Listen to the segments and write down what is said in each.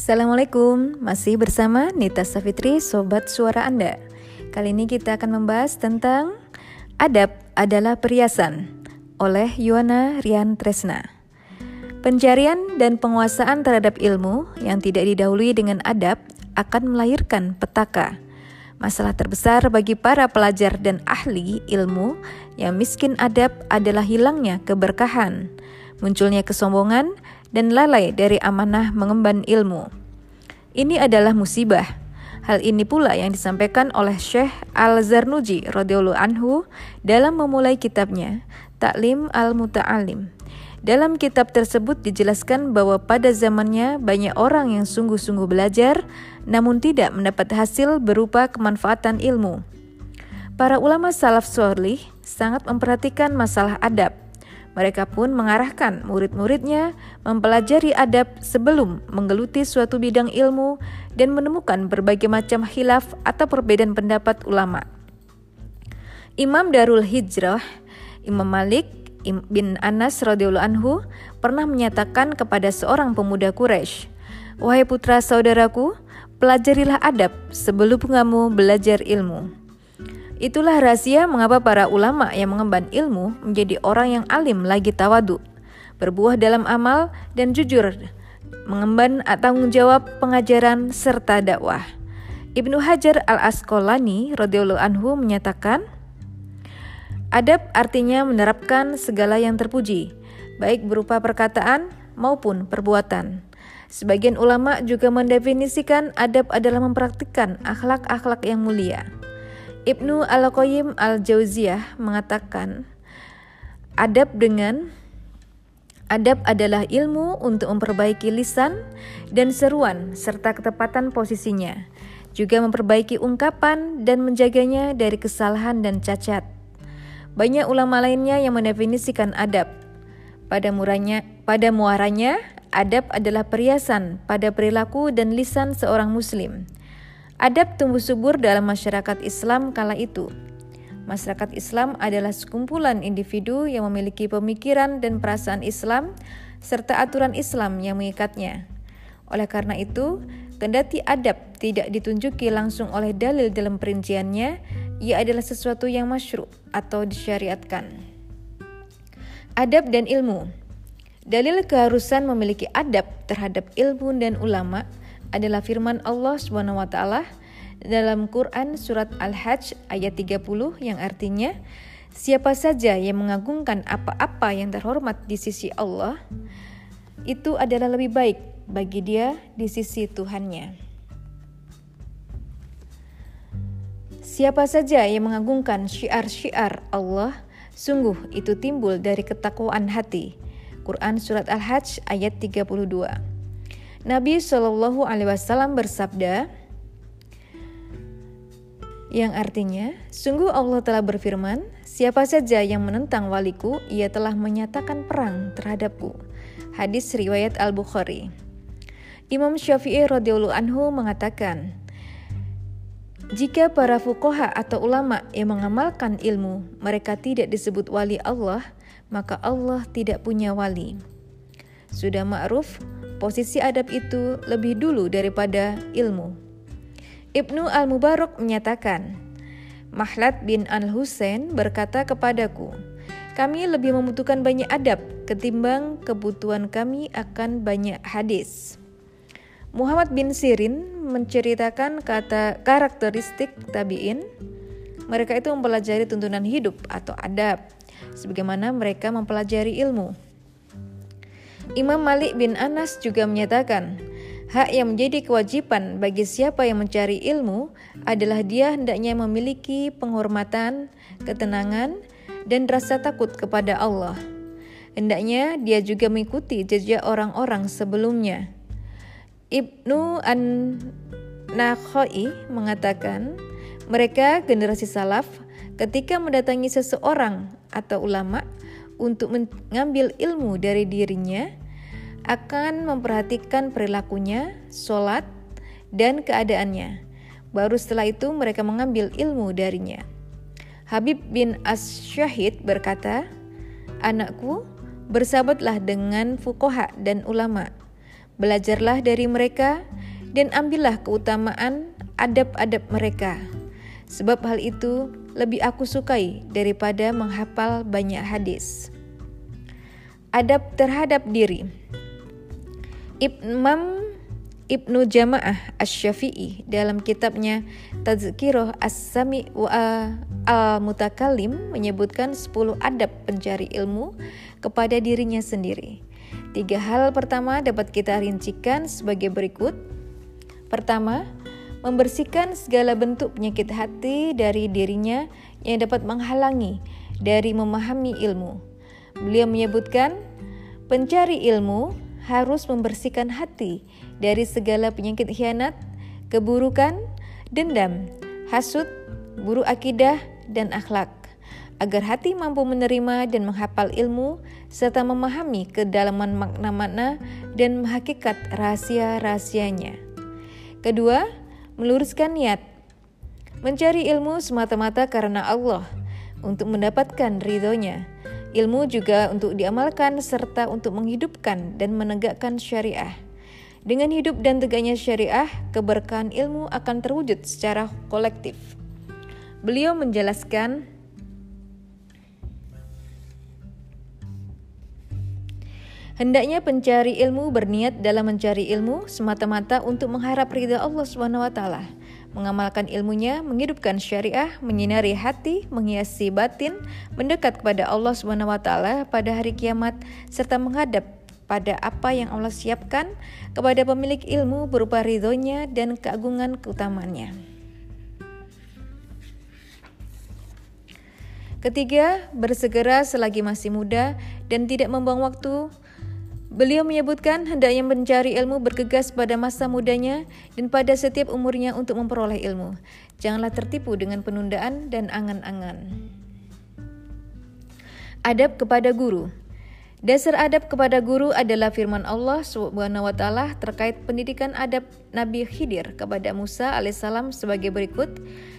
Assalamualaikum, masih bersama Nita Safitri, Sobat Suara Anda. Kali ini kita akan membahas tentang Adab adalah Perhiasan oleh Yuana Rian Tresna. Pencarian dan penguasaan terhadap ilmu yang tidak didahului dengan adab akan melahirkan petaka. Masalah terbesar bagi para pelajar dan ahli ilmu yang miskin adab adalah hilangnya keberkahan, munculnya kesombongan, dan lalai dari amanah mengemban ilmu. Ini adalah musibah. Hal ini pula yang disampaikan oleh Syekh Al-Zarnuji radhiyallahu anhu dalam memulai kitabnya Taklim Al-Muta'alim. Dalam kitab tersebut dijelaskan bahwa pada zamannya banyak orang yang sungguh-sungguh belajar namun tidak mendapat hasil berupa kemanfaatan ilmu. Para ulama salaf solih sangat memperhatikan masalah adab mereka pun mengarahkan murid-muridnya mempelajari adab sebelum menggeluti suatu bidang ilmu dan menemukan berbagai macam khilaf atau perbedaan pendapat ulama. Imam Darul Hijrah, Imam Malik bin Anas radhiyallahu anhu pernah menyatakan kepada seorang pemuda Quraisy, "Wahai putra saudaraku, pelajarilah adab sebelum kamu belajar ilmu." Itulah rahasia mengapa para ulama yang mengemban ilmu menjadi orang yang alim lagi tawadu, berbuah dalam amal dan jujur, mengemban tanggung jawab pengajaran serta dakwah. Ibnu Hajar al-Asqalani radhiyallahu anhu menyatakan, Adab artinya menerapkan segala yang terpuji, baik berupa perkataan maupun perbuatan. Sebagian ulama juga mendefinisikan adab adalah mempraktikkan akhlak-akhlak yang mulia. Ibnu Al-Qayyim Al-Jauziyah mengatakan, adab dengan adab adalah ilmu untuk memperbaiki lisan dan seruan serta ketepatan posisinya, juga memperbaiki ungkapan dan menjaganya dari kesalahan dan cacat. Banyak ulama lainnya yang mendefinisikan adab. Pada muranya, pada muaranya, adab adalah perhiasan pada perilaku dan lisan seorang muslim Adab tumbuh subur dalam masyarakat Islam kala itu. Masyarakat Islam adalah sekumpulan individu yang memiliki pemikiran dan perasaan Islam serta aturan Islam yang mengikatnya. Oleh karena itu, kendati adab tidak ditunjuki langsung oleh dalil dalam perinciannya, ia adalah sesuatu yang masyru atau disyariatkan. Adab dan ilmu Dalil keharusan memiliki adab terhadap ilmu dan ulama adalah firman Allah Subhanahu wa taala dalam Quran surat Al-Hajj ayat 30 yang artinya siapa saja yang mengagungkan apa-apa yang terhormat di sisi Allah itu adalah lebih baik bagi dia di sisi Tuhannya. Siapa saja yang mengagungkan syiar-syiar Allah, sungguh itu timbul dari ketakwaan hati. Quran Surat Al-Hajj ayat 32 Nabi Shallallahu Alaihi Wasallam bersabda, yang artinya, sungguh Allah telah berfirman, siapa saja yang menentang waliku, ia telah menyatakan perang terhadapku. Hadis riwayat Al-Bukhari. Imam Syafi'i radhiyallahu anhu mengatakan, jika para fukoha atau ulama yang mengamalkan ilmu mereka tidak disebut wali Allah, maka Allah tidak punya wali. Sudah ma'ruf posisi adab itu lebih dulu daripada ilmu. Ibnu Al-Mubarak menyatakan, Mahlat bin Al-Husain berkata kepadaku, kami lebih membutuhkan banyak adab ketimbang kebutuhan kami akan banyak hadis. Muhammad bin Sirin menceritakan kata karakteristik tabi'in. Mereka itu mempelajari tuntunan hidup atau adab, sebagaimana mereka mempelajari ilmu. Imam Malik bin Anas juga menyatakan, hak yang menjadi kewajiban bagi siapa yang mencari ilmu adalah dia hendaknya memiliki penghormatan, ketenangan, dan rasa takut kepada Allah. Hendaknya dia juga mengikuti jejak orang-orang sebelumnya. Ibnu An-Nakhai mengatakan, mereka generasi salaf ketika mendatangi seseorang atau ulama untuk mengambil ilmu dari dirinya, akan memperhatikan perilakunya, sholat, dan keadaannya. Baru setelah itu mereka mengambil ilmu darinya. Habib bin As-Syahid berkata, Anakku, bersahabatlah dengan fukoha dan ulama. Belajarlah dari mereka dan ambillah keutamaan adab-adab mereka. Sebab hal itu lebih aku sukai daripada menghafal banyak hadis. Adab terhadap diri. Imam Ibnu Jamaah Asy-Syafi'i dalam kitabnya Tazkirah As-Sami wa Al-Mutakallim menyebutkan 10 adab pencari ilmu kepada dirinya sendiri. Tiga hal pertama dapat kita rincikan sebagai berikut. Pertama, membersihkan segala bentuk penyakit hati dari dirinya yang dapat menghalangi dari memahami ilmu. Beliau menyebutkan, pencari ilmu harus membersihkan hati dari segala penyakit khianat, keburukan, dendam, hasut, buruk akidah, dan akhlak, agar hati mampu menerima dan menghafal ilmu serta memahami kedalaman makna-makna dan hakikat rahasia-rahasianya. Kedua, meluruskan niat. Mencari ilmu semata-mata karena Allah untuk mendapatkan ridhonya. Ilmu juga untuk diamalkan serta untuk menghidupkan dan menegakkan syariah. Dengan hidup dan tegaknya syariah, keberkahan ilmu akan terwujud secara kolektif. Beliau menjelaskan Hendaknya pencari ilmu berniat dalam mencari ilmu semata-mata untuk mengharap ridha Allah Subhanahu wa. Mengamalkan ilmunya, menghidupkan syariah, menyinari hati, menghiasi batin, mendekat kepada Allah Subhanahu wa taala pada hari kiamat serta menghadap pada apa yang Allah siapkan kepada pemilik ilmu berupa ridhonya dan keagungan keutamaannya. Ketiga, bersegera selagi masih muda dan tidak membuang waktu. Beliau menyebutkan hendaknya mencari ilmu bergegas pada masa mudanya dan pada setiap umurnya untuk memperoleh ilmu. Janganlah tertipu dengan penundaan dan angan-angan. Adab kepada guru. Dasar adab kepada guru adalah firman Allah Subhanahu wa taala terkait pendidikan adab Nabi Khidir kepada Musa alaihissalam sebagai berikut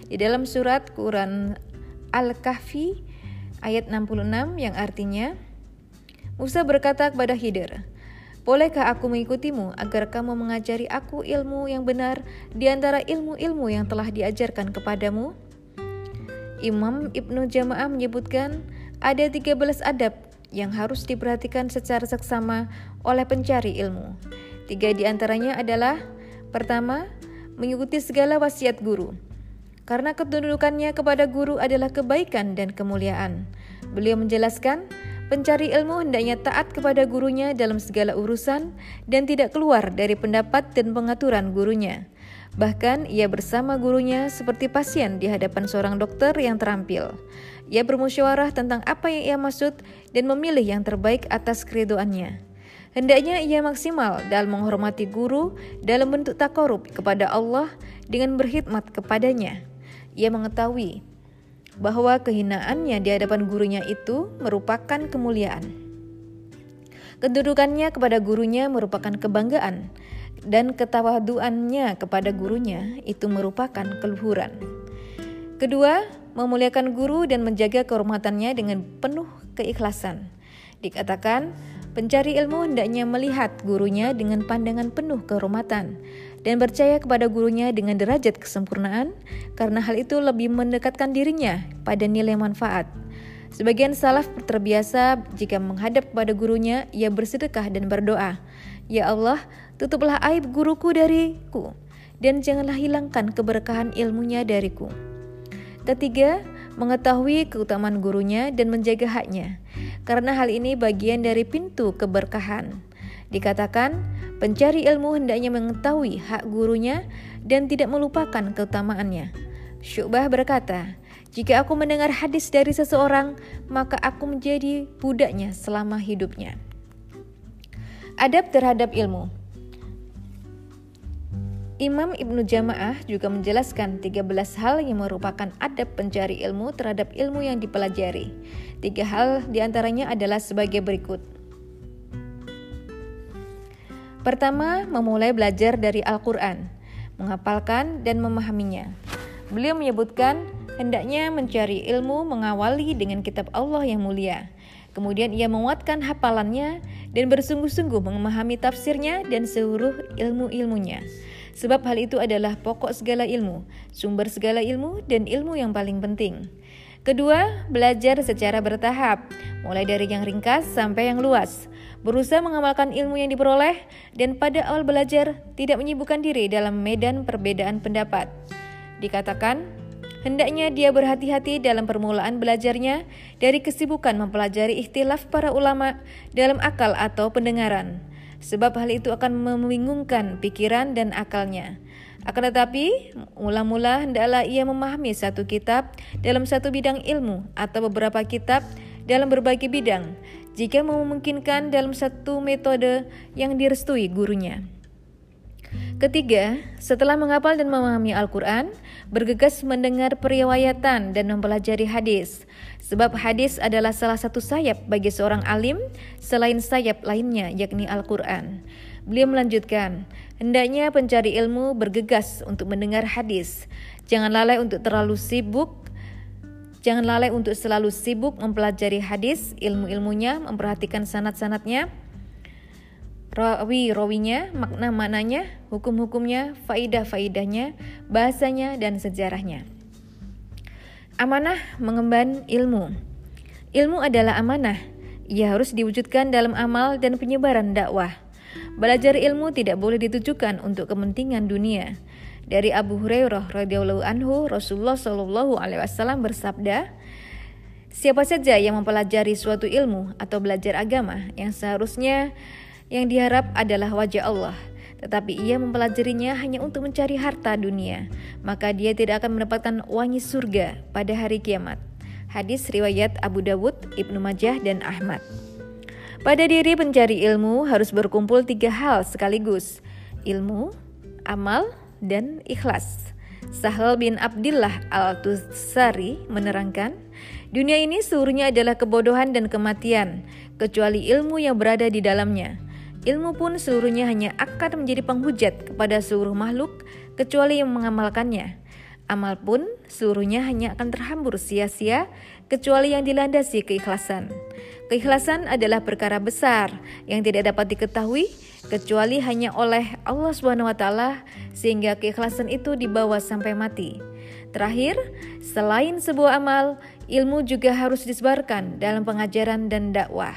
di dalam surat Quran Al-Kahfi ayat 66 yang artinya Musa berkata kepada Khidir, Bolehkah aku mengikutimu agar kamu mengajari aku ilmu yang benar di antara ilmu-ilmu yang telah diajarkan kepadamu? Imam Ibnu Jamaah menyebutkan ada 13 adab yang harus diperhatikan secara seksama oleh pencari ilmu. Tiga di antaranya adalah pertama, mengikuti segala wasiat guru. Karena ketundukannya kepada guru adalah kebaikan dan kemuliaan. Beliau menjelaskan, pencari ilmu hendaknya taat kepada gurunya dalam segala urusan dan tidak keluar dari pendapat dan pengaturan gurunya. Bahkan ia bersama gurunya seperti pasien di hadapan seorang dokter yang terampil. Ia bermusyawarah tentang apa yang ia maksud dan memilih yang terbaik atas keridoannya. Hendaknya ia maksimal dalam menghormati guru dalam bentuk takarub kepada Allah dengan berkhidmat kepadanya. Ia mengetahui bahwa kehinaannya di hadapan gurunya itu merupakan kemuliaan. Kedudukannya kepada gurunya merupakan kebanggaan dan ketawaduannya kepada gurunya itu merupakan keluhuran. Kedua, memuliakan guru dan menjaga kehormatannya dengan penuh keikhlasan. Dikatakan, pencari ilmu hendaknya melihat gurunya dengan pandangan penuh kehormatan dan percaya kepada gurunya dengan derajat kesempurnaan karena hal itu lebih mendekatkan dirinya pada nilai manfaat. Sebagian salaf terbiasa jika menghadap kepada gurunya, ia bersedekah dan berdoa, Ya Allah, tutuplah aib guruku dariku, dan janganlah hilangkan keberkahan ilmunya dariku. Ketiga, mengetahui keutamaan gurunya dan menjaga haknya. Karena hal ini bagian dari pintu keberkahan. Dikatakan, pencari ilmu hendaknya mengetahui hak gurunya dan tidak melupakan keutamaannya. Syubah berkata, jika aku mendengar hadis dari seseorang, maka aku menjadi budaknya selama hidupnya. Adab terhadap ilmu Imam Ibnu Jamaah juga menjelaskan 13 hal yang merupakan adab pencari ilmu terhadap ilmu yang dipelajari. Tiga hal di antaranya adalah sebagai berikut. Pertama, memulai belajar dari Al-Quran, menghafalkan dan memahaminya. Beliau menyebutkan, hendaknya mencari ilmu mengawali dengan kitab Allah yang mulia. Kemudian ia menguatkan hafalannya dan bersungguh-sungguh memahami tafsirnya dan seluruh ilmu-ilmunya. Sebab hal itu adalah pokok segala ilmu, sumber segala ilmu, dan ilmu yang paling penting. Kedua, belajar secara bertahap, mulai dari yang ringkas sampai yang luas. Berusaha mengamalkan ilmu yang diperoleh, dan pada awal belajar tidak menyibukkan diri dalam medan perbedaan pendapat. Dikatakan, Hendaknya dia berhati-hati dalam permulaan belajarnya dari kesibukan mempelajari ikhtilaf para ulama dalam akal atau pendengaran, sebab hal itu akan membingungkan pikiran dan akalnya. Akan tetapi, mula-mula hendaklah ia memahami satu kitab dalam satu bidang ilmu atau beberapa kitab dalam berbagai bidang, jika memungkinkan dalam satu metode yang direstui gurunya. Ketiga, setelah menghafal dan memahami Al-Quran, bergegas mendengar periwayatan dan mempelajari hadis. Sebab hadis adalah salah satu sayap bagi seorang alim selain sayap lainnya yakni Al-Quran. Beliau melanjutkan, hendaknya pencari ilmu bergegas untuk mendengar hadis. Jangan lalai untuk terlalu sibuk Jangan lalai untuk selalu sibuk mempelajari hadis, ilmu-ilmunya, memperhatikan sanat-sanatnya, rawi-rawinya, makna-maknanya, hukum-hukumnya, faidah-faidahnya, bahasanya, dan sejarahnya. Amanah mengemban ilmu. Ilmu adalah amanah. Ia harus diwujudkan dalam amal dan penyebaran dakwah. Belajar ilmu tidak boleh ditujukan untuk kepentingan dunia. Dari Abu Hurairah radhiyallahu anhu, Rasulullah shallallahu alaihi wasallam bersabda, Siapa saja yang mempelajari suatu ilmu atau belajar agama yang seharusnya yang diharap adalah wajah Allah, tetapi ia mempelajarinya hanya untuk mencari harta dunia, maka dia tidak akan mendapatkan wangi surga pada hari kiamat. Hadis riwayat Abu Dawud, Ibnu Majah, dan Ahmad. Pada diri pencari ilmu harus berkumpul tiga hal sekaligus, ilmu, amal, dan ikhlas. Sahal bin Abdullah al-Tusari menerangkan, dunia ini seluruhnya adalah kebodohan dan kematian, kecuali ilmu yang berada di dalamnya. Ilmu pun seluruhnya hanya akan menjadi penghujat kepada seluruh makhluk kecuali yang mengamalkannya. Amal pun seluruhnya hanya akan terhambur sia-sia kecuali yang dilandasi keikhlasan. Keikhlasan adalah perkara besar yang tidak dapat diketahui kecuali hanya oleh Allah taala sehingga keikhlasan itu dibawa sampai mati. Terakhir, selain sebuah amal, ilmu juga harus disebarkan dalam pengajaran dan dakwah.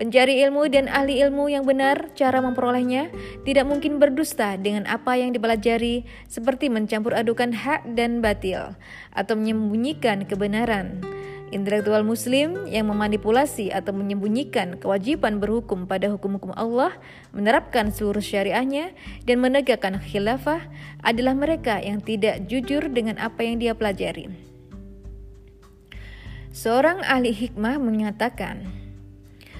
Pencari ilmu dan ahli ilmu yang benar cara memperolehnya tidak mungkin berdusta dengan apa yang dipelajari seperti mencampur adukan hak dan batil atau menyembunyikan kebenaran. Intelektual muslim yang memanipulasi atau menyembunyikan kewajiban berhukum pada hukum-hukum Allah, menerapkan seluruh syariahnya, dan menegakkan khilafah adalah mereka yang tidak jujur dengan apa yang dia pelajari. Seorang ahli hikmah menyatakan,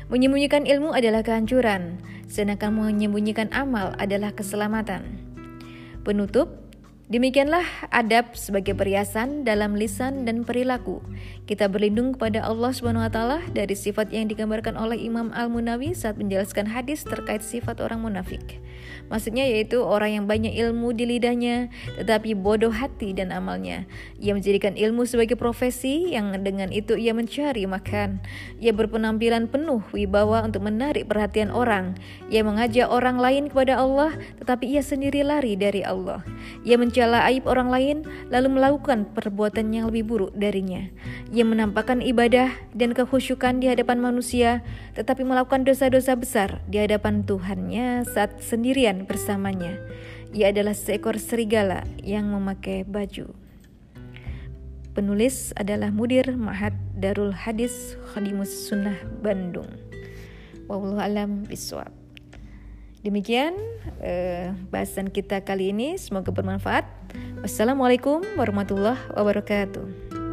Menyembunyikan ilmu adalah kehancuran, sedangkan menyembunyikan amal adalah keselamatan. Penutup, Demikianlah adab sebagai perhiasan dalam lisan dan perilaku. Kita berlindung kepada Allah Subhanahu wa taala dari sifat yang digambarkan oleh Imam Al-Munawi saat menjelaskan hadis terkait sifat orang munafik. Maksudnya yaitu orang yang banyak ilmu di lidahnya tetapi bodoh hati dan amalnya. Ia menjadikan ilmu sebagai profesi yang dengan itu ia mencari makan. Ia berpenampilan penuh wibawa untuk menarik perhatian orang. Ia mengajak orang lain kepada Allah tetapi ia sendiri lari dari Allah. Ia mencela aib orang lain lalu melakukan perbuatan yang lebih buruk darinya. Ia menampakkan ibadah dan kekhusyukan di hadapan manusia tetapi melakukan dosa-dosa besar di hadapan Tuhannya saat sendirian bersamanya. Ia adalah seekor serigala yang memakai baju. Penulis adalah Mudir Mahat Darul Hadis Khadimus Sunnah Bandung. Wallahu alam biswab. Demikian eh, bahasan kita kali ini. Semoga bermanfaat. Wassalamualaikum warahmatullahi wabarakatuh.